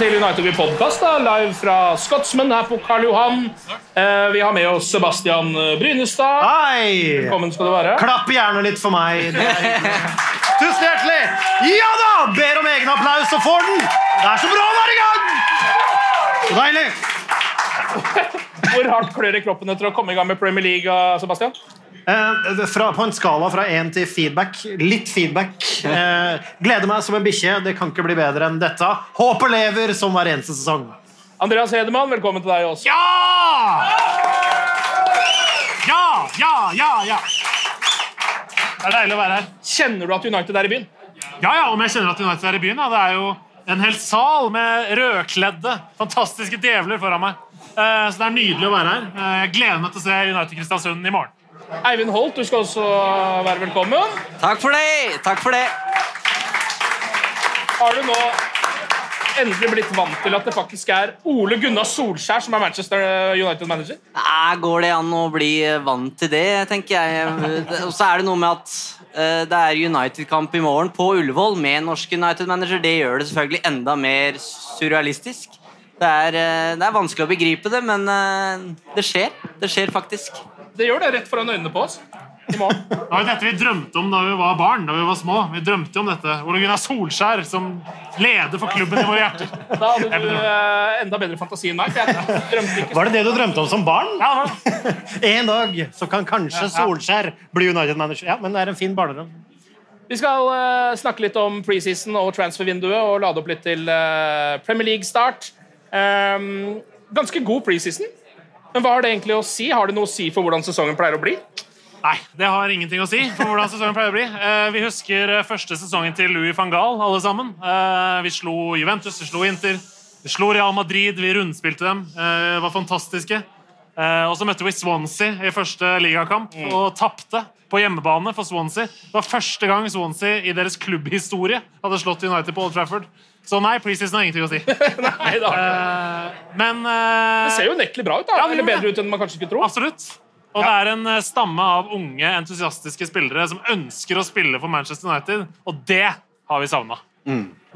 Til United We Podcast, da, live fra Scotsman her på Karl Johan. Eh, vi har med oss Sebastian Brynestad. Hei! Velkommen skal du være. Klapp gjerne litt for meg. Tusen hjertelig! Ja da! Ber om egen applaus og får den! Det er så bra å være i gang! Så deilig. Hvor hardt klør det kroppen etter å komme i gang med Premier League? eh, Sebastian? Eh, fra, på en skala fra én til feedback. Litt feedback. Eh, gleder meg som en bikkje. Det kan ikke bli bedre enn dette. Håpet lever som hver eneste sesong. Andreas Hedemann, velkommen til deg også. Ja! Ja, ja, ja, ja. Det er deilig å være her. Kjenner du at United er i byen? Ja, ja, om jeg kjenner at United er i byen. Ja. Det er jo en hel sal med rødkledde, fantastiske djevler foran meg. Eh, så det er nydelig å være her. Eh, jeg gleder meg til å se United Kristiansund i morgen. Eivind Holt, du skal også være velkommen. Takk for det! Takk for det. Har du nå endelig blitt vant til at det faktisk er Ole Gunnar Solskjær som er Manchester United-manager? Går det an å bli vant til det, tenker jeg. Og så er det noe med at eh, det er United-kamp i morgen på Ullevål med norsk United-manager. Det gjør det selvfølgelig enda mer surrealistisk. Det er, eh, det er vanskelig å begripe det, men eh, det skjer. Det skjer faktisk. Det gjør det rett foran øynene på oss. Det var dette vi drømte om da vi var barn, da vi var små. Vi drømte om dette. Ole Gunnar Solskjær som leder for klubben i våre hjerter. Da hadde du eh, enda bedre fantasi enn meg. Var det det du drømte om som barn? Ja. En dag så kan kanskje Solskjær bli United-manager. Ja, men det er en fin barndom. Vi skal uh, snakke litt om preseason og transfervinduet og lade opp litt til uh, Premier League-start. Um, ganske god preseason. Men hva har det egentlig å si? Har det noe å si for hvordan sesongen pleier å bli? Nei, det har ingenting å si for hvordan sesongen pleier å bli. Eh, vi husker eh, første sesongen til Louis van Gaal, alle sammen. Eh, vi slo Juventus, vi slo Inter, vi slo Real Madrid, vi rundspilte dem. Vi var fantastiske. Og så møtte vi Swansea i første ligakamp og tapte på hjemmebane for Swansea. Det var første gang Swansea i deres klubbhistorie hadde slått United på Old Trafford. Så nei, preseason har ingenting å si. Nei, det, har ikke. Men uh, det ser jo unektelig bra ut. da Ja, det Eller bedre ut enn man kanskje skulle tro. Absolutt. Og det er en eh, stamme av unge, entusiastiske spillere som ønsker å spille for Manchester United, og det har vi savna.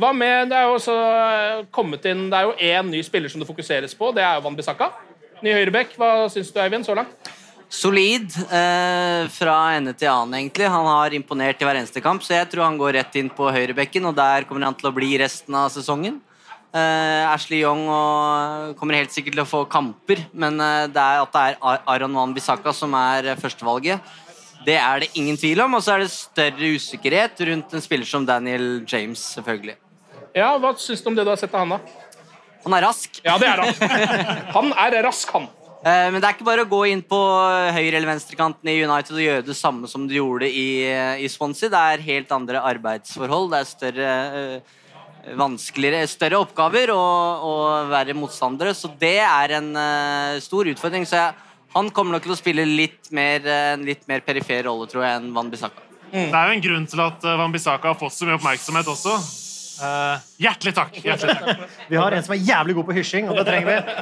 Hva med, Det er jo også eh, kommet inn Det er jo én ny spiller som det fokuseres på. Det er jo Van Bissaka. Ny høyrebekk. Hva syns du, Eivind, så langt? Solid eh, fra ende til annen, egentlig. Han har imponert i hver eneste kamp, så jeg tror han går rett inn på høyrebekken, og der kommer han til å bli resten av sesongen. Eh, Ashley Young og, kommer helt sikkert til å få kamper, men uh, det er at det er Ar- Aron Van Bissaka som er eh, førstevalget. Det er det ingen tvil om, og så er det større usikkerhet rundt en spiller som Daniel James, selvfølgelig. Ja, Hva syns du om det du har sett av han, da? Han er rask. Ja, det er han. Han er rask, han. Eh, Men det er ikke bare å gå inn på høyre- eller venstrekanten i United og gjøre det samme som du gjorde i, i Swansea. Det er helt andre arbeidsforhold. Det er større, eh, vanskeligere, større oppgaver og, og være motstandere. Så det er en uh, stor utfordring. Så jeg, han kommer nok til å spille litt mer, eh, en litt mer perifer rolle, tror jeg, enn Van Bissaka. Det er jo en grunn til at eh, Van Bissaka har fått så mye oppmerksomhet også. Uh, hjertelig takk. Hjertelig takk. Vi har en som er jævlig god på hysjing, og det trenger vi.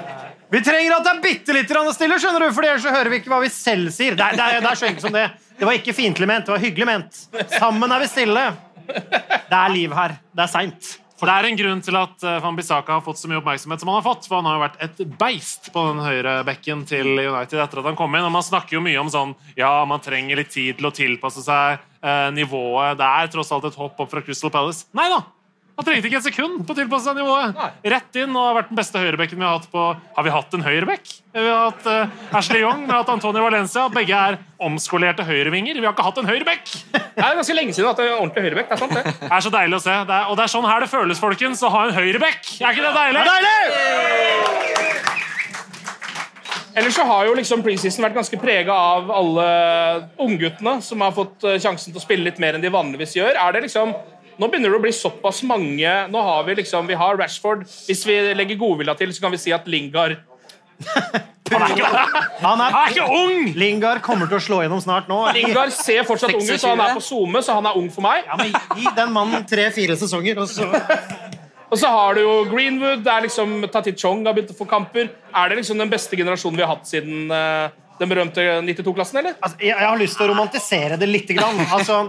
Vi trenger at det er bitte litt stille, skjønner du, for ellers så hører vi ikke hva vi selv sier. Det det det er så enkelt som det. Det var ikke fiendtlig ment, det var hyggelig ment. Sammen er vi stille. Det er liv her. Det er seint. For Det er en grunn til at eh, Van Bissaka har fått så mye oppmerksomhet som han har fått. For han har jo vært et beist på den høyre bekken til United etter at han kom inn. Og man snakker jo mye om sånn Ja, man trenger litt tid til å tilpasse seg eh, nivået. Det er tross alt et hopp opp fra Crystal Palace. Nei da! Han trengte ikke et sekund på å tilpasse seg nivået. Rett inn og har vært den beste høyrebekken vi har hatt på Har vi hatt en høyrebekk? Vi har hatt uh, Ashley Young, vi har hatt Antonio Valencia. Begge er omskolerte høyrevinger. Vi har ikke hatt en høyrebekk! Det er ganske lenge siden at det er ordentlig høyrebekk. Det er sant, det. Det er så deilig å se. Det er, og det er sånn her det føles, folkens, å ha en høyrebekk. Er ikke det deilig? Det er Deilig! Ellers så har jo liksom preseason vært ganske prega av alle ungguttene som har fått eh, sjansen til å spille litt mer enn de vanligvis gjør. Er det liksom nå begynner det å bli såpass mange Nå har vi liksom, vi har Rashford. Hvis vi legger godvilja til, så kan vi si at Lingard Han er ikke, han er, Han er ikke ung! Lingard kommer til å slå gjennom snart nå. Lingard ser fortsatt ung ut, så han er på SoMe, så han er ung for meg. Ja, men Gi den mannen tre-fire sesonger, og så Og så har du jo Greenwood. Det er liksom Tati Chong har begynt å få kamper. Er det liksom den beste generasjonen vi har hatt siden uh, den berømte 92-klassen, eller? altså, jeg, jeg har lyst til å romantisere det lite grann. Altså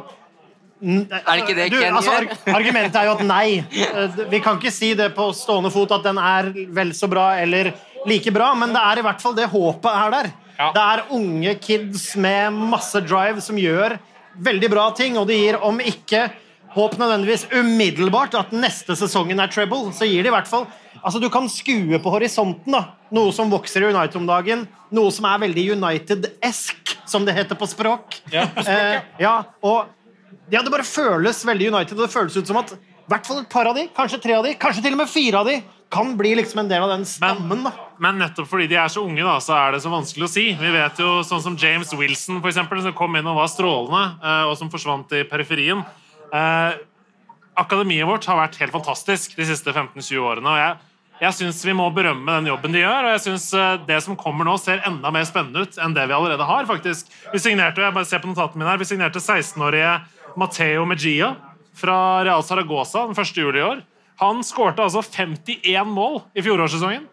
Er det ikke det du, Ken altså, gjør? Argumentet er jo at nei. Eh, Vi kan ikke si det på stående fot at den er vel så bra eller like bra, men det er i hvert fall det håpet er der. Ja. Det er unge kids med masse drive som gjør veldig bra ting, og det gir, om ikke håp nødvendigvis umiddelbart, at neste sesongen er treble, så gir det i hvert fall Altså, du kan skue på horisonten, da. Noe som vokser i United om dagen. Noe som er veldig United-esk, som det heter på språk. Ja, på språk, ja. Eh, ja, og ja, det bare føles veldig United, og det føles ut som at i hvert fall et par av de, kanskje tre av de, kanskje til og med fire av de, kan bli liksom en del av den stammen. da. Men nettopp fordi de er så unge, da, så er det så vanskelig å si. Vi vet jo sånn som James Wilson, for eksempel, som kom inn og var strålende, eh, og som forsvant i periferien. Eh, Akademiet vårt har vært helt fantastisk de siste 15-20 årene. og jeg, jeg syns vi må berømme den jobben de gjør, og jeg synes eh, det som kommer nå, ser enda mer spennende ut enn det vi allerede har. faktisk. Vi signerte jeg bare ser på notatene mine her, vi signerte 16-årige Matteo Meggia fra Real Zaragoza den 1. juli i år. Han skårte altså 51 mål i fjorårssesongen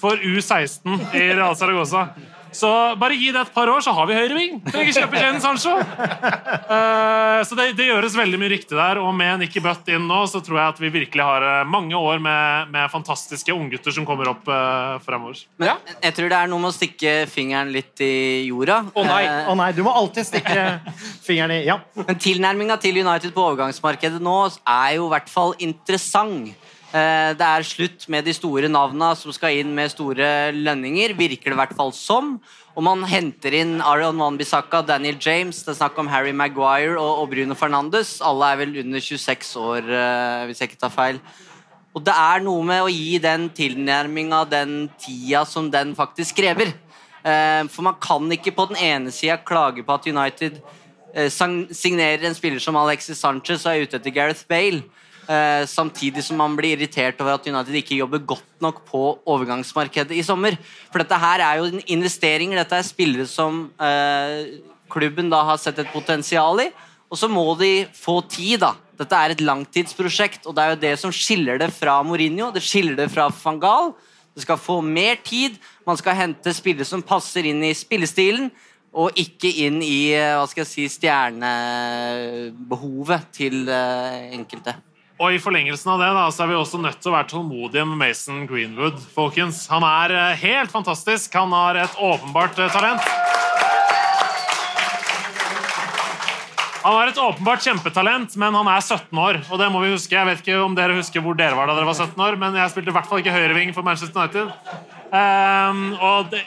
for U16 i Real Zaragoza. Så bare gi det et par år, så har vi høyreving. Trenger ikke kjøpe Jane Sancho. Uh, så det, det gjøres veldig mye riktig der, og med Nikki Butt inn nå, så tror jeg at vi virkelig har eh, mange år med, med fantastiske unggutter som kommer opp uh, fremover. Men jeg tror det er noe med å stikke fingeren litt i jorda. Å nei. Uh, oh, nei, du må alltid stikke fingeren i Ja. Men tilnærminga til United på overgangsmarkedet nå er jo i hvert fall interessant. Eh, Det er slutt med de store navna som skal inn med store lønninger, virker det i hvert fall som. Og man henter inn Arion Wan-Bissaka, Daniel James, det er snakk om Harry Maguire og Bruno Fernandes. Alle er vel under 26 år, eh, hvis jeg ikke tar feil. Og det er noe med å gi den tilnærminga den tida som den faktisk krever. Eh, For man kan ikke på den ene sida klage på at United signerer en spiller som Alexis Sanchez og er ute etter Gareth Bale. Eh, samtidig som man blir irritert over at United ikke jobber godt nok på overgangsmarkedet i sommer. For dette her er jo investeringer, dette er spillere som eh, klubben da har sett et potensial i. Og så må de få tid, da. Dette er et langtidsprosjekt, og det er jo det som skiller det fra Mourinho. Det skiller det fra van Gaal. Det skal få mer tid. Man skal hente spillere som passer inn i spillestilen, og ikke inn i eh, hva skal jeg si, stjernebehovet til eh, enkelte. Og i forlengelsen av det da, så er vi også nødt til å være tålmodige med Mason Greenwood. folkens. Han er eh, helt fantastisk. Han har et åpenbart eh, talent. Han har et åpenbart kjempetalent, men han er 17 år. Og det må vi huske. Jeg vet ikke om dere husker hvor dere var da dere var 17 år, men jeg spilte i hvert fall ikke høyreving for Manchester United. Ehm, og det,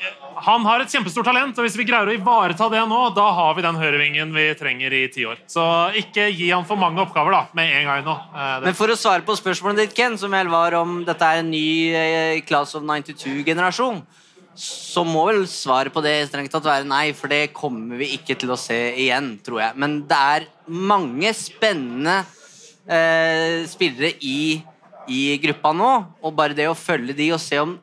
han har et kjempestort talent, og hvis vi greier å ivareta det nå, da har vi den høyrevingen vi trenger i ti år. Så ikke gi han for mange oppgaver da, med en gang nå. Uh, Men for å svare på spørsmålet ditt, Ken, som vel var om dette er en ny uh, Class of 92-generasjon, så må vel svaret på det strengt tatt være nei, for det kommer vi ikke til å se igjen, tror jeg. Men det er mange spennende uh, spillere i, i gruppa nå, og bare det å følge de og se om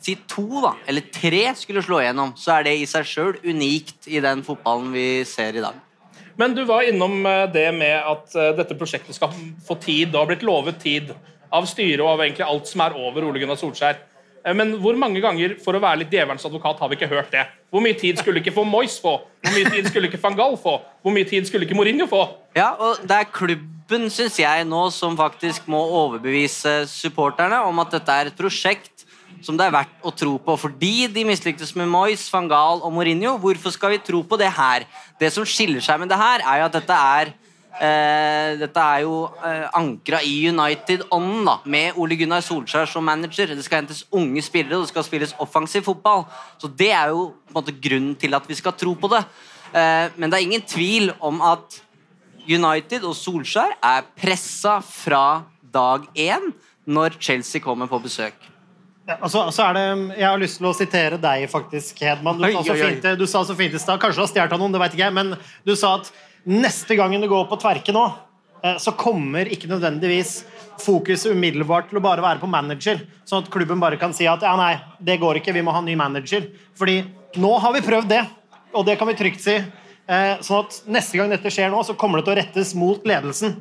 Si to, da, eller tre skulle slå igjennom, så er det i seg sjøl unikt i den fotballen vi ser i dag. Men du var innom eh, det med at eh, dette prosjektet skal få tid, Det har blitt lovet tid av styret og av egentlig alt som er over Ole Gunnar Solskjær. Eh, Men hvor mange ganger for å være litt djevelens advokat har vi ikke hørt det? Hvor mye tid skulle ikke få Moyes få? Hvor mye tid skulle ikke van Gaal få? Hvor mye tid skulle ikke Mourinho få? Ja, og det er klubben, syns jeg, nå som faktisk må overbevise supporterne om at dette er et prosjekt som det er verdt å tro på. Fordi de mislyktes med Moyes, van Gaal og Mourinho. Hvorfor skal vi tro på det her? Det som skiller seg med det her, er jo at dette er eh, dette er jo eh, ankra i United-ånden, da, med Ole Gunnar Solskjær som manager. Det skal hentes unge spillere, det skal spilles offensiv fotball. Så Det er jo på en måte grunnen til at vi skal tro på det. Eh, men det er ingen tvil om at United og Solskjær er pressa fra dag én når Chelsea kommer på besøk. Altså, så er det, jeg har lyst til å sitere deg, faktisk, Hedman. Du, Oi, sa så fint, du sa så fint i stad, kanskje du har stjålet av noen, det vet ikke jeg, men du sa at neste gangen du går på tverke nå, eh, så kommer ikke nødvendigvis fokuset umiddelbart til å bare være på manager, sånn at klubben bare kan si at ja, nei, det går ikke, vi må ha ny manager. Fordi nå har vi prøvd det, og det kan vi trygt si. Eh, Sånn at neste gang dette skjer nå, så kommer det til å rettes mot ledelsen.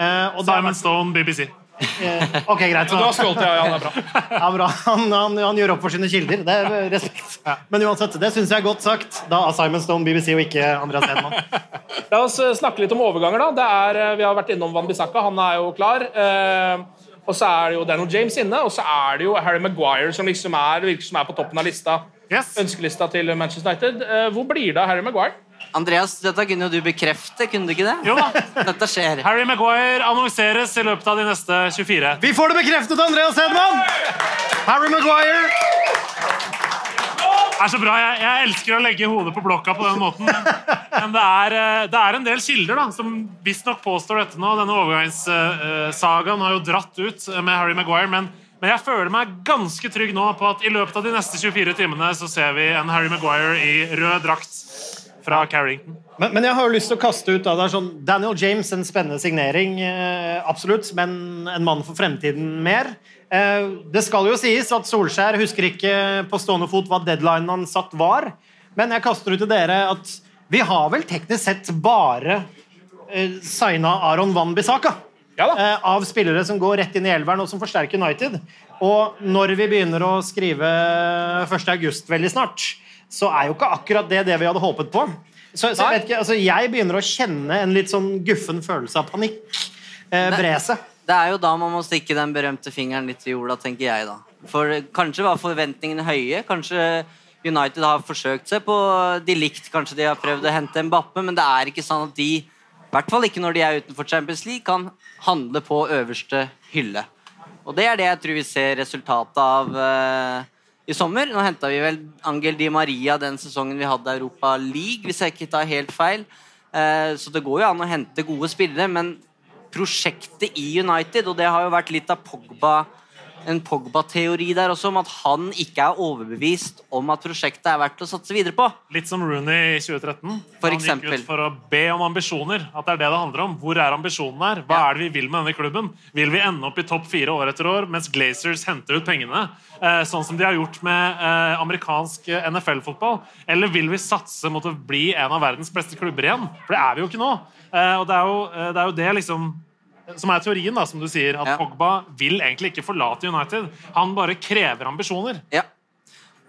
Eh, Simon Stone, BBC. Eh, Ok, greit. Så da skålte jeg, ja, det er bra. Ja, bra. Han, han, han gjør opp for sine kilder. Det er respekt. Men uansett, det syns jeg er godt sagt. Da av Simon Stone, BBC og ikke Andreas Hedman. La oss eh, snakke litt om overganger. da. Det er, eh, vi har vært innom Van Bissaka, han er jo klar. Eh, og så er det jo Daniel James inne, og så er det jo Harry Maguire som liksom er, virker som er på toppen av lista. Yes. Ønskelista til Manchester United. Hvor blir det av Harry Maguire? Andreas, dette kunne jo du bekrefte, kunne du ikke det? Jo da. Dette skjer. Harry Maguire annonseres i løpet av de neste 24. Vi får det bekreftet, Andreas Hedman! Harry Maguire. Det er så bra. Jeg, jeg elsker å legge hodet på blokka på den måten. Men det er, eh, det er en del kilder da, som visstnok påstår dette nå. Denne overgangssagaen har jo dratt ut med Harry Maguire. Men, men jeg føler meg ganske trygg nå på at i løpet av de neste 24 timene så ser vi en Harry Maguire i rød drakt fra Carrington. Men, men jeg har jo lyst til å kaste ut da, det er sånn, Daniel James, en spennende signering, eh, absolutt, men en mann for fremtiden mer. Eh, det skal jo sies at Solskjær husker ikke på stående fot hva deadlinen han satt var, men jeg kaster ut til dere at vi har vel teknisk sett bare eh, signa Aron Van Bissaka. Ja da. eh, av spillere som går rett inn i elveren, og som forsterker United. Og når vi begynner å skrive 1. august veldig snart, så er jo ikke akkurat det det vi hadde håpet på. Så, så jeg, vet ikke, altså, jeg begynner å kjenne en litt sånn guffen følelse av panikk eh, bre seg. Det er jo da man må stikke den berømte fingeren litt i jorda, tenker jeg da. For kanskje var forventningene høye. Kanskje United har forsøkt seg på De likt kanskje de har prøvd å hente Mbappe, men det er ikke sånn at de, i hvert fall ikke når de er utenfor Champions League, kan handle på øverste hylle. Og det er det jeg tror vi ser resultatet av eh, i sommer. Nå henta vi vel Angel Di Maria den sesongen vi hadde Europa League, hvis jeg ikke tar helt feil. Eh, så det går jo an å hente gode spillere, men prosjektet i United, og det har jo vært litt av Pogba en Pogba-teori der også, om at han ikke er overbevist om at prosjektet er verdt å satse videre på. Litt som Rooney i 2013. For han eksempel. gikk ut for å be om ambisjoner. At det er det det handler om. Hvor er ambisjonen her? Hva er det vi vil med denne klubben? Vil vi ende opp i topp fire år etter år mens Glazers henter ut pengene? Eh, sånn som de har gjort med eh, amerikansk eh, NFL-fotball? Eller vil vi satse mot å bli en av verdens beste klubber igjen? For det er vi jo ikke nå. Eh, og det er jo eh, det, er jo det liksom som er teorien, da, som du sier, at Ja. Pogba vil egentlig ikke forlate United. Han bare krever ambisjoner. Ja.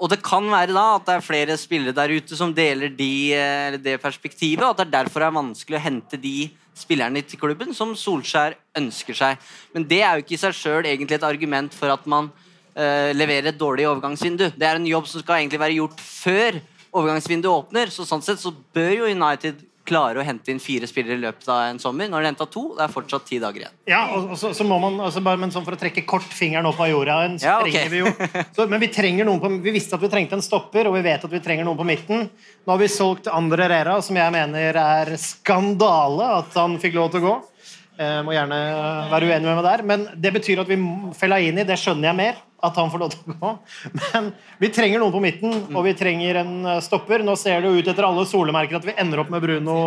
Og det kan være da at det er flere spillere der ute som deler de, eh, eller det perspektivet, og at det derfor er vanskelig å hente de spillerne til klubben som Solskjær ønsker seg. Men det er jo ikke i seg sjøl egentlig et argument for at man uh, leverer et dårlig overgangsvindu. Det er en jobb som skal egentlig være gjort før overgangsvinduet åpner, så sånn sett så bør jo United klare å hente inn fire spillere i løpet av en sommer. Når de henta to, det er fortsatt ti dager igjen. Ja, og, og så, så må man, altså bare, men sånn For å trekke kort fingeren opp av jorda Ja, okay. vi jo så, Men vi trenger noen på, vi visste at vi trengte en stopper, og vi vet at vi trenger noen på midten. Nå har vi solgt Andre Rera, som jeg mener er skandale at han fikk lov til å gå. Eh, må gjerne være uenig med meg der, men det betyr at vi må- Fellaini, det skjønner jeg mer. At han får lov til å gå. Men vi trenger noen på midten, og vi trenger en eh, stopper. Nå ser det jo ut etter alle solemerker at vi ender opp med Bruno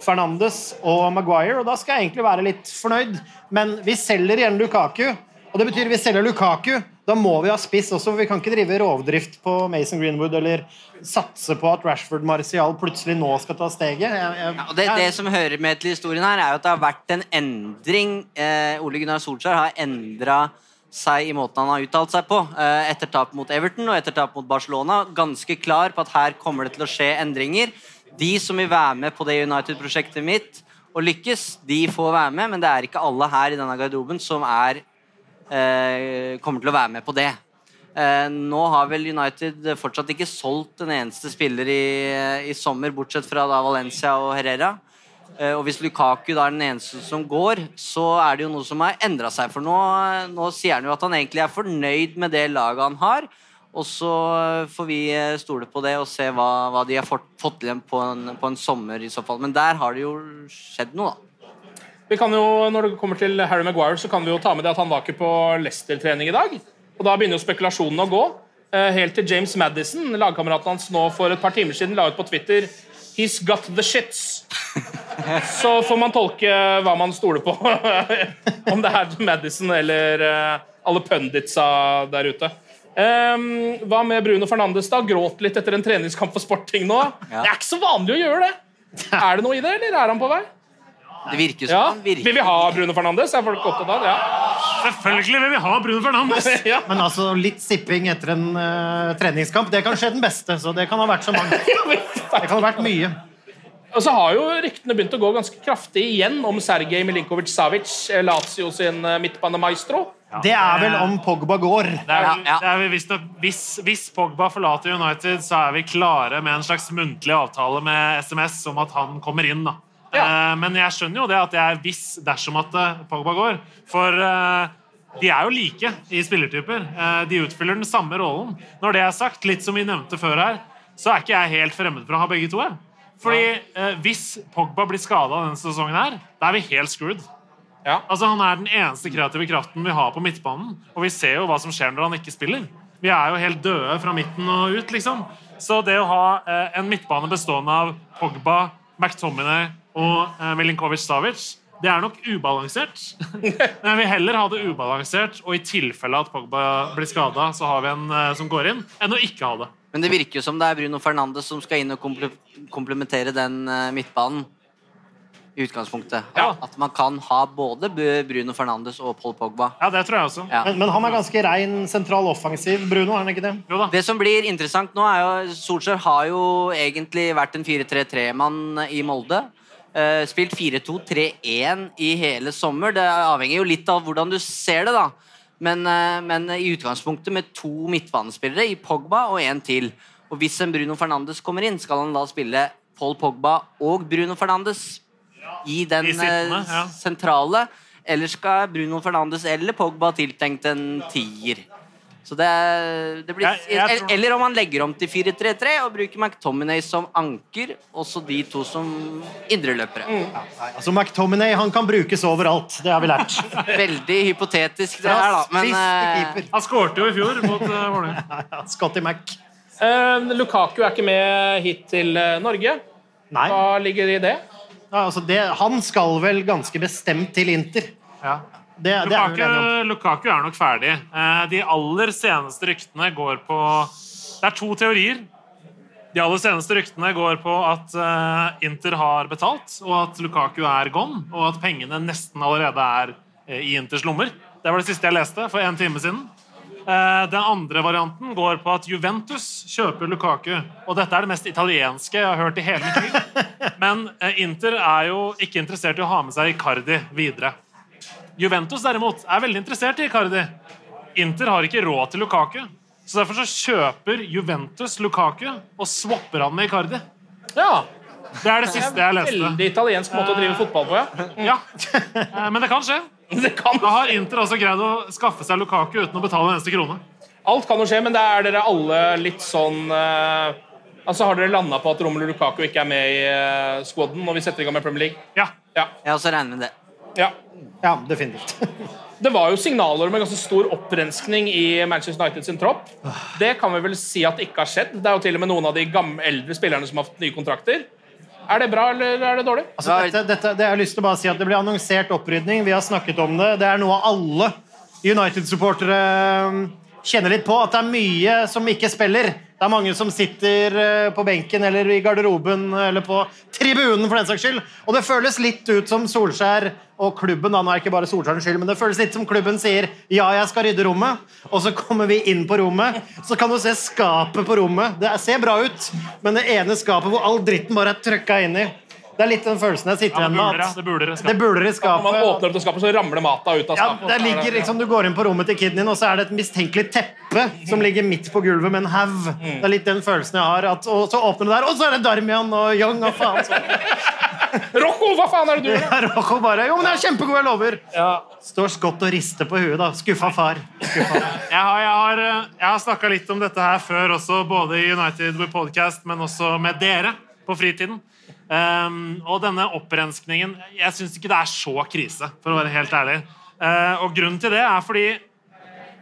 Fernandes og Maguire, og da skal jeg egentlig være litt fornøyd. Men vi selger igjen Lukaku, Og det betyr vi selger Lukaku. Da må vi ha spiss også. for Vi kan ikke drive rovdrift på Mason Greenwood eller satse på at Rashford Martial plutselig nå skal ta steget. Jeg, jeg, Og det, det som hører med til historien her, er jo at det har vært en endring. Eh, Ole Gunnar Solskjær har endra seg i måten han har uttalt seg på eh, etter tap mot Everton og etter tap mot Barcelona. Ganske klar på at her kommer det til å skje endringer. De som vil være med på det United-prosjektet mitt og lykkes, de får være med, men det er ikke alle her i denne garderoben som er, kommer til å være med på det. Eh, nå har vel United fortsatt ikke solgt en eneste spiller i, i sommer, bortsett fra da Valencia og Herrera. Eh, og hvis Lukaku da er den eneste som går, så er det jo noe som har endra seg. For nå, nå sier han jo at han egentlig er fornøyd med det laget han har. Og så får vi eh, stole på det og se hva, hva de har fått, til på en, på en sommer i så fall. Men der har det jo skjedd noe, da. Vi kan jo, Når det kommer til Harry Maguire, så kan vi jo ta med det at han var ikke på Leicester-trening i dag. Og Da begynner jo spekulasjonene å gå. Eh, Helt til James Madison, lagkameraten hans nå for et par timer siden, la ut på Twitter He's got the shits. Så får man tolke hva man stoler på. Om det er Madison eller eh, alle punditsa der ute. Hva med Bruno Fernandes? da? Gråt litt etter en treningskamp for Sporting nå. Det er ikke så vanlig å gjøre det. Er det noe i det, eller er han på vei? Det virker som Ja. han virker Vil vi ha Bruno Fernandes? Er folk opptatt av det? Ja. Selvfølgelig vil vi ha Bruno Fernandes! ja. Men altså, litt sipping etter en uh, treningskamp, det kan skje den beste. Så det kan ha vært så mange. Det kan ha vært mye. Og så har jo ryktene begynt å gå ganske kraftig igjen om Sergej Milinkovic-Savic, eh, Lazio sin midtbanemaestro. midtbanemaestro. Det er vel om Pogba går. Det er, Ja, ja. det er hvis, hvis Pogba forlater United, så er vi klare med en slags muntlig avtale med SMS om at han kommer inn. da. Eh, men jeg skjønner jo det at jeg er hvis dersom at eh, Pogba går. For uh, de er jo like i spillertyper. Uh, de utfyller den samme rollen. Når det er sagt, litt som vi nevnte før her, så er ikke jeg helt fremmed for å ha begge to. Jeg. Fordi hvis Pogba blir skada denne sesongen her, da er vi helt screwed. Ja. Altså Han er den eneste kreative kraften vi har på midtbanen. Og vi ser jo hva som skjer når han ikke spiller. Vi er jo helt døde fra midten og ut, liksom. Så det å ha en midtbane bestående av Pogba, McTominay og eh, Milinkovic-Savic, det er nok ubalansert. Men jeg vil heller ha det ubalansert, og i tilfelle at Pogba blir skada, så har vi en eh, som går inn, enn å ikke ha det. Men det virker jo som det er Bruno Fernandes som skal inn og komple komplementere den eh, midtbanen. I utgangspunktet. Ja. At man kan ha både Bruno Fernandes og Paul Pogba. Ja, det tror jeg også. Ja. Men, men han er ganske rein sentral offensiv, Bruno, er han ikke det? Jo da. Det som blir interessant nå, er jo Solskjær har jo egentlig vært en 4-3-3-mann i Molde. Eh, spilt 4-2-3-1 i hele sommer. Det avhenger jo litt av hvordan du ser det, da. Men, eh, men i utgangspunktet med to midtbanespillere, i Pogba og en til. Og hvis en Bruno Fernandes kommer inn, skal han da spille Paul Pogba og Bruno Fernandes i den I sittende, eh, ja. sentrale. Eller skal Bruno Fernandes eller Pogba tiltenkt en tier? Så det, det blir, Jeg- jeg tror- Eller om han legger om til 4-3-3 og bruker McTominay som anker, og så de to som indreløpere. Nei, altså McTominay han kan brukes overalt, det har vi lært. Veldig hypotetisk, det her, da. Men eh. Han skårte jo i fjor mot uh, Vålerenga. Scotty Mac. Uh, Lukaku er ikke med hit til Norge. Nei, Hva ligger i det? ja, altså det, han skal vel ganske bestemt til Inter. Ja. Det, det er vi om. Lukaku, Lukaku er nok ferdig. Eh, De aller seneste ryktene går på Det er to teorier. De aller seneste ryktene går på at eh, Inter har betalt, og at Lukaku er gone, og at pengene nesten allerede er eh, i Inters lommer. Det var det siste jeg leste for en time siden. Den andre varianten går på at Juventus kjøper Lukaku. Og dette er det mest italienske jeg har hørt i hele mitt liv. Men Inter er jo ikke interessert i å ha med seg Icardi videre. Juventus derimot er veldig interessert i Icardi. Inter har ikke råd til Lukaku. Så Derfor så kjøper Juventus Lukaku og swapper han med Icardi. Ja, Det er det siste jeg leste. Veldig italiensk måte å drive fotball på, ja. Ja, Eh, Men det kan skje. Det kan. Da har Inter også greid å skaffe seg Lukaku uten å betale en eneste krone. Alt kan jo skje, men da er dere alle litt sånn eh, Altså Har dere landa på at Romelu Lukaku ikke er med i uh, squaden når vi setter i gang med Premier League? Ja. Ja. jeg også regner med det. Ja. Ja, definitivt. Det var jo signaler om en ganske stor opprenskning i Manchester United sin tropp. Det kan vi vel si at det ikke har skjedd. Det er jo til og med noen av de gamle, eldre spillerne som har hatt nye kontrakter. Er det bra, eller er det dårlig? Altså, dette, dette, det jeg har lyst til å bare si at det ble annonsert opprydning. Vi har snakket om det. Det er noe alle United-supportere um, kjenner litt på, at det er mye som ikke spiller. Det er mange som sitter eh, på benken eller i garderoben eller på tribunen, for den saks skyld. Og det føles litt ut som Solskjær og klubben da, nå er det ikke bare Solskjærens skyld, men det føles litt som klubben sier ja, jeg skal rydde rommet, og så kommer vi inn på rommet, så kan du se skapet på rommet. Det ser bra ut, men det ene skapet hvor all dritten bare er trøkka inn i. Det er litt den følelsen jeg sitter Ja, igjen det med. at Det buler i skapet. Når man åpner opp det skapet, så ramler mata ut av Ja, skapet. det ligger liksom, Du går inn på rommet til kiden din, og så er det et mistenkelig teppe som ligger midt på gulvet med en haug. Det er litt den følelsen jeg har. At, og så åpner du der, og så er det Darmian og Young og faen sånn. Rocco, hva faen er det du gjør? Ja, Rocco bare Jo, men jeg er kjempegod, jeg lover. Står skott og rister på huet, da. Skuffa far. Skuffa. Jeg har, jeg har, eh, jeg har snakka litt om dette her før, også, både i United with Podcast, men også med dere på fritiden. Um, og denne opprenskningen Jeg syns ikke det er så krise, for å være helt ærlig. Uh, og grunnen til det er fordi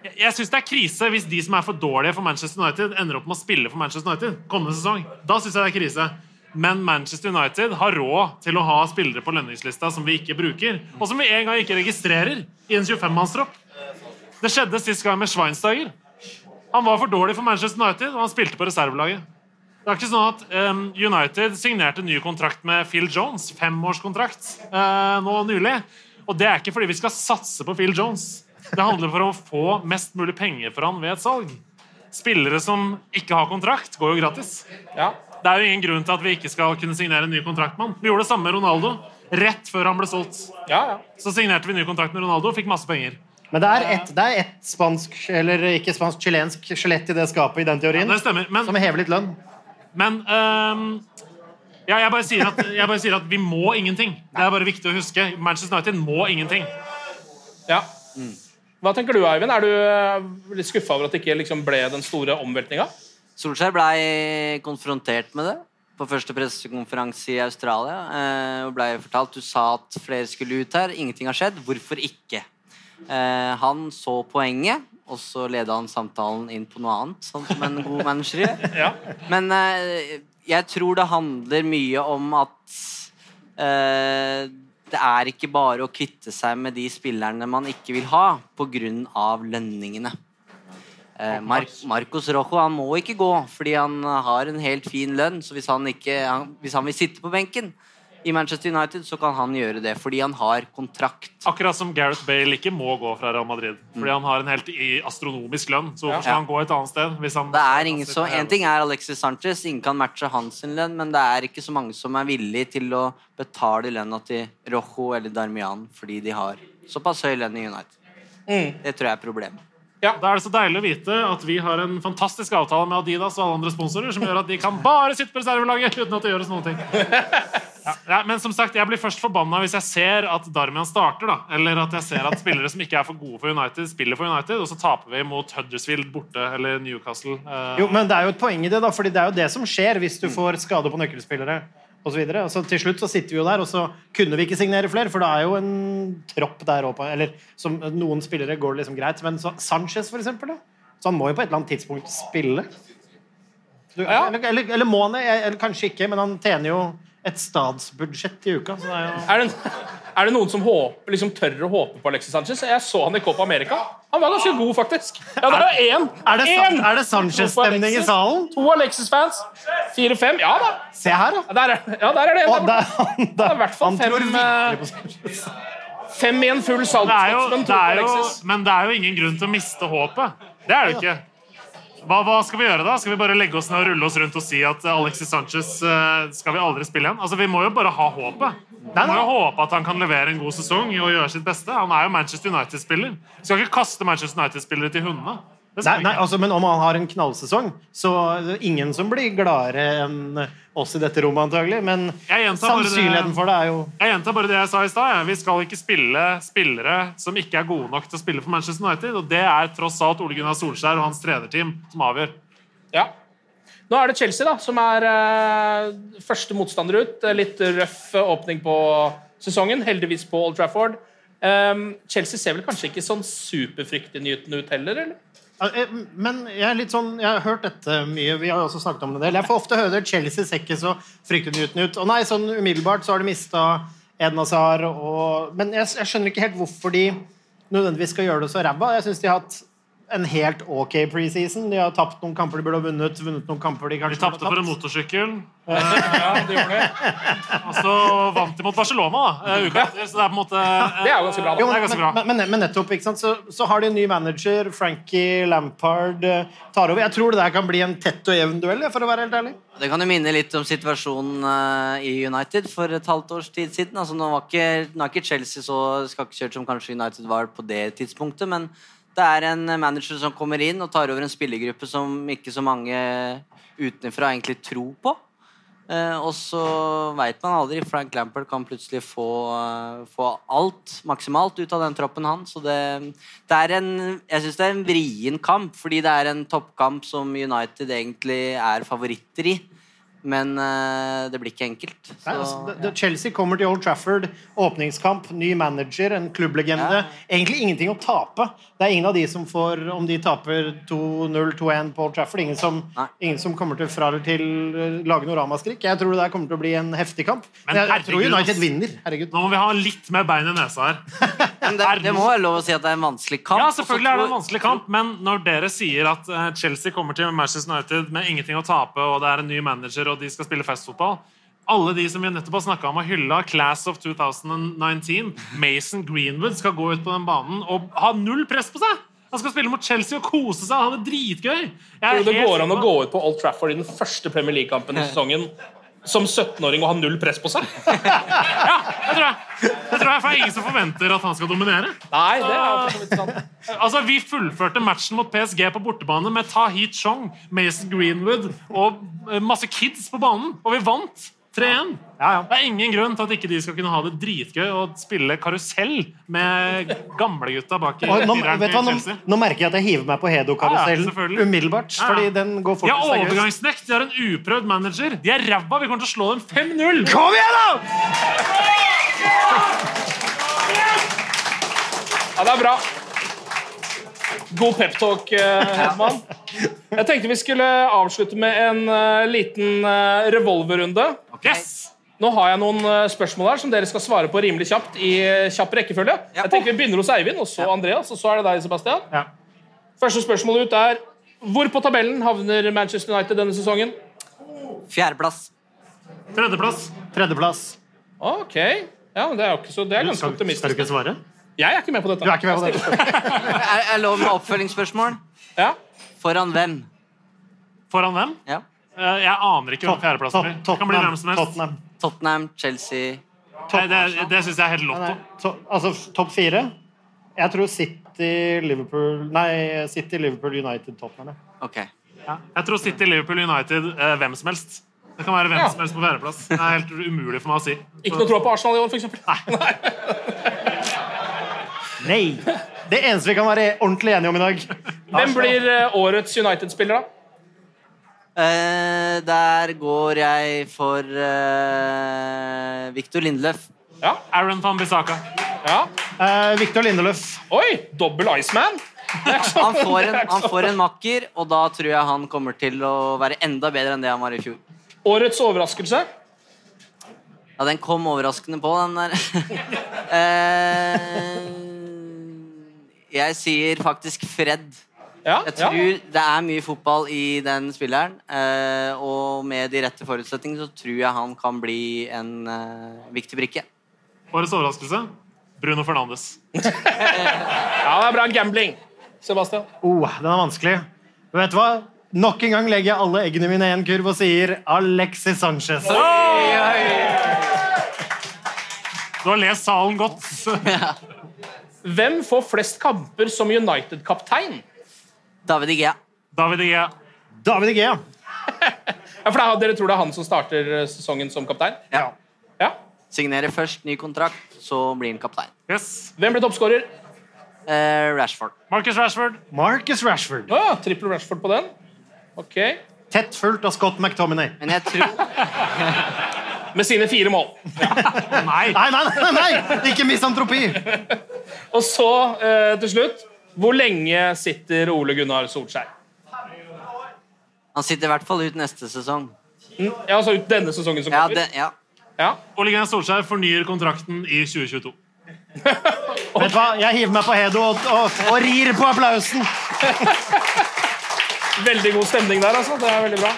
jeg, syns det er krise hvis de som er for dårlige for Manchester United, ender opp med å spille for Manchester United kommende sesong. Da syns jeg det er krise. Men Manchester United har råd til å ha spillere på lønningslista som vi ikke bruker, og som vi en gang ikke registrerer i en 25-mannstropp. Det skjedde sist gang med Schweinsteiger. Han var for dårlig for Manchester United, og han spilte på reservelaget. Det er ikke sånn at um, United signerte ny kontrakt med Phil Jones, femårskontrakt, uh, nå nylig. Og det er ikke fordi vi skal satse på Phil Jones. Det handler for å få mest mulig penger for han ved et salg. Spillere som ikke har kontrakt, går jo gratis. Ja. Det er jo ingen grunn til at vi ikke skal kunne signere en ny kontrakt med han. Vi gjorde det samme med Ronaldo. Rett før han ble solgt. Ja, ja. Så signerte vi ny kontrakt med Ronaldo og fikk masse penger. Men det er ett det er spansk, eller ikke spansk, chilensk skjelett i det skapet i den teorien. Det stemmer. Men, Som hever litt lønn. Men um, ja, jeg, bare sier at, jeg bare sier at vi må ingenting. Det er bare viktig å huske. Manchester United må ingenting. ja. Hva tenker du, Eivind? Er du eh, litt skuffa over at det ikke liksom ble den store omveltninga? Solskjær blei konfrontert med det på første pressekonferanse i Australia. eh, Og blei fortalt du sa at flere skulle ut her. Ingenting har skjedd. Hvorfor ikke? Eh, Han så poenget, og så leda han samtalen inn på noe annet, sånn som en god manager gjør. Ja. Men eh, jeg tror det handler mye om at eh, det er ikke bare å kvitte seg med de spillerne man ikke vil ha pga. lønningene. Eh, Mar Marcos Rojo han må ikke gå fordi han har en helt fin lønn. Så hvis han, ikke, han, hvis han vil sitte på benken i Manchester United, så kan han gjøre det fordi han har kontrakt. Akkurat som Gareth Bale ikke må gå fra Real Madrid. Fordi han har en helt i- astronomisk lønn. Så hvorfor skal Ja. han gå et annet sted? Hvis han Det er ingen så, En ting er Alexis Sanchez, ingen kan matche hans lønn, men det er ikke så mange som er villige til å betale lønna til Rojo eller Darmian fordi de har såpass høy lønn i United. Det tror jeg er problemet. Da er det så deilig å vite at vi har en fantastisk avtale med Adidas og alle andre sponsorer som gjør at de kan bare sitte på reservelaget uten at det gjøres noen ting. Ja, ja, men som sagt, jeg blir først forbanna hvis jeg ser at Darmian starter. da Eller at jeg ser at spillere som ikke er for gode for United, spiller for United, og så taper vi mot Huddersfield borte eller Newcastle. eh, Jo, men det er jo et poeng i det, da, fordi det er jo det som skjer hvis du får skade på nøkkelspillere osv. Altså, til slutt så sitter vi jo der, og så kunne vi ikke signere flere, for det er jo en tropp der oppe. Eller som noen spillere går det liksom greit, men så, Sanchez, for eksempel, da. Så han må jo på et eller annet tidspunkt spille. Du, Ja. eller, eller, eller må han det? Eller kanskje ikke, men han tjener jo et statsbudsjett i uka. Så det er jo Er det, er det noen som håper, liksom tør å håpe på Alexis Sanchez? Jeg så han i Copa America. Han var ganske god, faktisk. Ja, det er én! Er det, Én! Er det Sanchez-stemning i salen? To Alexis-fans. Fire-fem. Ja da. Se her, da! Der er, ja, der er det en. Det er i hvert fall fem. Fem i en full men det er jo, Alexis. men det er jo ingen grunn til å miste håpet. Det er det jo ikke. Hva, hva skal vi gjøre da? Skal vi bare legge oss ned og rulle oss rundt og si at eh, Alexis Sanchez eh, skal vi aldri spille igjen? Altså, Vi må jo bare ha håpet. Vi må jo håpe at han kan levere en god sesong og gjøre sitt beste. Han er jo Manchester United-spiller. Skal ikke kaste Manchester United-spillere til hundene. Nei, nei, altså, men om han har en knallsesong, så er det ingen som blir gladere enn oss i dette rommet, antagelig. Men sannsynligheten det- sannsynligheten for det er jo Jeg gjentar bare det jeg sa i stad. Vi skal ikke spille spillere som ikke er gode nok til å spille for Manchester United. Og det er tross alt Ole Gunnar Solskjær og hans trenerteam som avgjør. Ja. Nå er det Chelsea da, som er uh, første motstander ut. Eh, Litt røff eh, åpning på sesongen, heldigvis på Old Trafford. Um, Chelsea ser vel kanskje ikke sånn superfryktinngytende ut heller, eller? Men jeg er litt sånn Jeg har hørt dette mye. Vi har også snakket om det. Jeg får ofte høre Chelsea ser ikke så fryktinngytende ut. Og nei, sånn umiddelbart så har de mista Eden Hazard og Men jeg, jeg skjønner ikke helt hvorfor de nødvendigvis skal gjøre det så ræva. Jeg syns de har hatt en helt ok preseason. De har tapt noen kamper de burde ha vunnet, vunnet noen kamper de kanskje De tapte for en motorsykkel. Ja, det gjorde det. Og så vant de mot Barcelona da, eh, uka etter. Så det er på en måte Det er jo ganske bra. Jo, Da. Det er ganske bra. men, men, men nettopp, ikke sant? Så, så har de en ny manager. Frankie Lampard eh, tar over. Jeg tror det der kan bli en tett og jevn duell, for å være helt ærlig. Det kan jo minne litt om situasjonen eh, i United for et halvt års tid siden. Altså, nå, var ikke, nå er ikke Chelsea så skakkjørt som kanskje United var på det tidspunktet, men det er en manager som kommer inn og tar over en spillergruppe som ikke så mange utenfra egentlig tror på. Eh, og så veit man aldri. Frank Lampert kan plutselig få, eh, få alt maksimalt ut av den troppen, han. Så det, det er en Jeg syns det er en vrien kamp, fordi det er en toppkamp som United egentlig er favoritter i. Men uh, det blir ikke enkelt. Så, Nei, altså, det, det, Chelsea kommer til Old Trafford, åpningskamp, ny manager, en klubblegende. Egentlig ingenting å tape. Det er ingen av de som får, om de taper 2-0, 2-1 på Old Trafford, ingen som, ingen som kommer til fra eller til eh, lage noe ramaskrik. Jeg tror det der kommer til å bli en heftig kamp. Men jeg, jeg tror United vinner. Herregud. Nå må vi ha litt mer bein i nesa her. men det, det må være lov å si at det er en vanskelig kamp. Ja, selvfølgelig er det en vanskelig kamp, men når dere sier at eh, Chelsea kommer til Manchester United med ingenting å tape, og det er en ny manager, og de skal spille festfotball alle de som vi nettopp har snakket om og hylla, Class of 2019, Mason Greenwood, skal gå ut på den banen og ha null press på seg! Han skal spille mot Chelsea og kose seg og ha det dritgøy! Det går an å gå ut på Old Trafford i den første Premier League-kampen i sesongen som 17-åring og ha null press på seg? Ja, det tror jeg. Det tror jeg, for det er ingen som forventer at han skal dominere. Nei, det er for sant. Altså, Vi fullførte matchen mot PSG på bortebane med Tahit Chong, Mason Greenwood og eh, masse kids på banen, og vi vant 3-1. Ja, ja. Det er ingen grunn til at ikke de skal kunne ha det dritgøy og spille karusell med gamlegutta bak i nå, vet du hva, nå, nå merker jeg at jeg hiver meg på Ja, ja, Hedo-karusellen umiddelbart. Ja, ja. Fordi den går fort. De har overgangsnekt, de har en uprøvd manager. De er ræva, vi kommer til å slå dem 5-0! Kom igjen, da! Ja, det er bra. God peptalk, Hedman. Jeg tenkte vi skulle avslutte med en uh, liten uh, revolverrunde. Yes! Nå har jeg noen uh, spørsmål her som dere skal svare på rimelig kjapt i eh, kjapp rekkefølge. Jeg tenker Vi begynner hos Eivind, og så Andreas, og så er det deg, Sebastian. Ja. Første spørsmål ut er hvor på tabellen havner Manchester United denne sesongen? Fjerdeplass. Tredjeplass. Tredjeplass. Ok. Ja, men Det er jo ikke så, det er ganske Skal, skal du optimistisk. ikke svare? Jeg er ikke med på dette. Du er ikke med på det? Er, er lov med oppfølgingsspørsmål? Ja. Foran hvem? Foran hvem? Ja. Eh, Jeg aner ikke hvem fjerdeplassen blir. Det kan bli hvem som helst. Tottenham. Tottenham, Chelsea Nei, det, det syns jeg er helt Nei, lotto. to, altså topp fire? Jeg tror City, Liverpool Nei, City, Liverpool, United, Tottenham. ja. Ok. Jeg tror City, Liverpool, United, eh, hvem som helst. Det kan være hvem Ja. som helst på fjerdeplass. Det er helt umulig for meg å si. Ikke noe tro på Arsenal i år, for eksempel. Nei! Det eneste vi kan være ordentlig enige om i dag. Hvem blir eh, årets United-spiller, da? Eh, der går jeg for uh, Victor Lindeløf. Ja. Aaron van Bissaka. ja. Eh, Victor Lindeløf. Oi! Dobbel Iceman. Han får, en, han får en makker, og da tror jeg han kommer til å være enda bedre enn det han var i fjor. Årets overraskelse? Ja, den kom overraskende på, den der. eh, jeg sier faktisk Fred. Ja, Jeg ja. tror det er mye fotball i den spilleren, eh, og med de rette forutsetningene så tror jeg han kan bli en eh, viktig brikke. Årets overraskelse Bruno Fernandes. ja, det er bra gambling. Sebastian? Oh, den er vanskelig. Men vet du hva? Nok en gang legger jeg alle eggene mine i en kurv og sier Alexis Sanchez. Du har lest salen godt. Hvem får flest kamper som United-kaptein? David Igea. David Igea. David Igea. Ja, for er, Dere tror det er han som starter eh, sesongen som kaptein? Ja. Ja. Signerer først ny kontrakt, så blir han kaptein. Yes. Hvem ble toppskårer? Eh, Rashford. Marcus Rashford. Marcus Rashford. Å ja, trippel Rashford på den. Ok. Tett fulgt av Scott McTominay. Men jeg tror Med sine fire mål. Nei. Nei, nei, nei! nei! Ikke misantropi! Og så, eh, til slutt Hvor lenge sitter Ole Gunnar Solskjær? Han sitter i hvert fall ut neste sesong. Mm, Ja, altså ut denne sesongen som Ja, kommer? det, ja. Ja. Ole Gunnar Solskjær fornyer kontrakten i 2022. Vet du hva? Jeg hiver meg på Hedo og, og, og rir på applausen. Veldig god stemning der, altså. Det er veldig bra.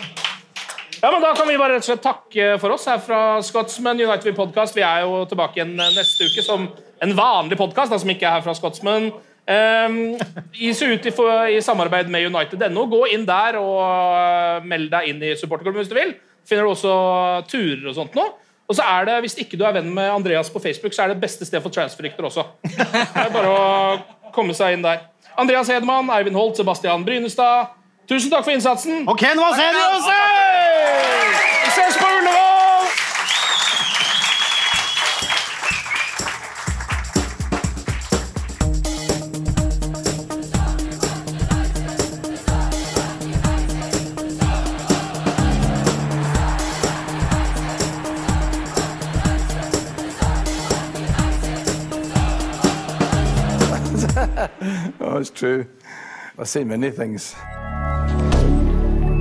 Ja, men Da kan vi bare rett og slett takke for oss her fra Scotsman United Podcast. Vi er jo tilbake igjen neste uke som en vanlig podkast, som ikke er her fra Scotsman. Um, ut i, i, samarbeid med United.no. Gå inn der og uh, meld deg inn i supporterklubben hvis du vil. Finner du også turer og sånt nå. Og så er det, Hvis ikke du er venn med Andreas på Facebook, så er det beste sted for transferrykter også. Det er bare å komme seg inn der. Andreas Hedman, Eivind Holt, Sebastian Brynestad. Tusen takk for innsatsen. Og Ken Vasenius! Vi ses på Ullevål! oh, it's true. I've seen many things.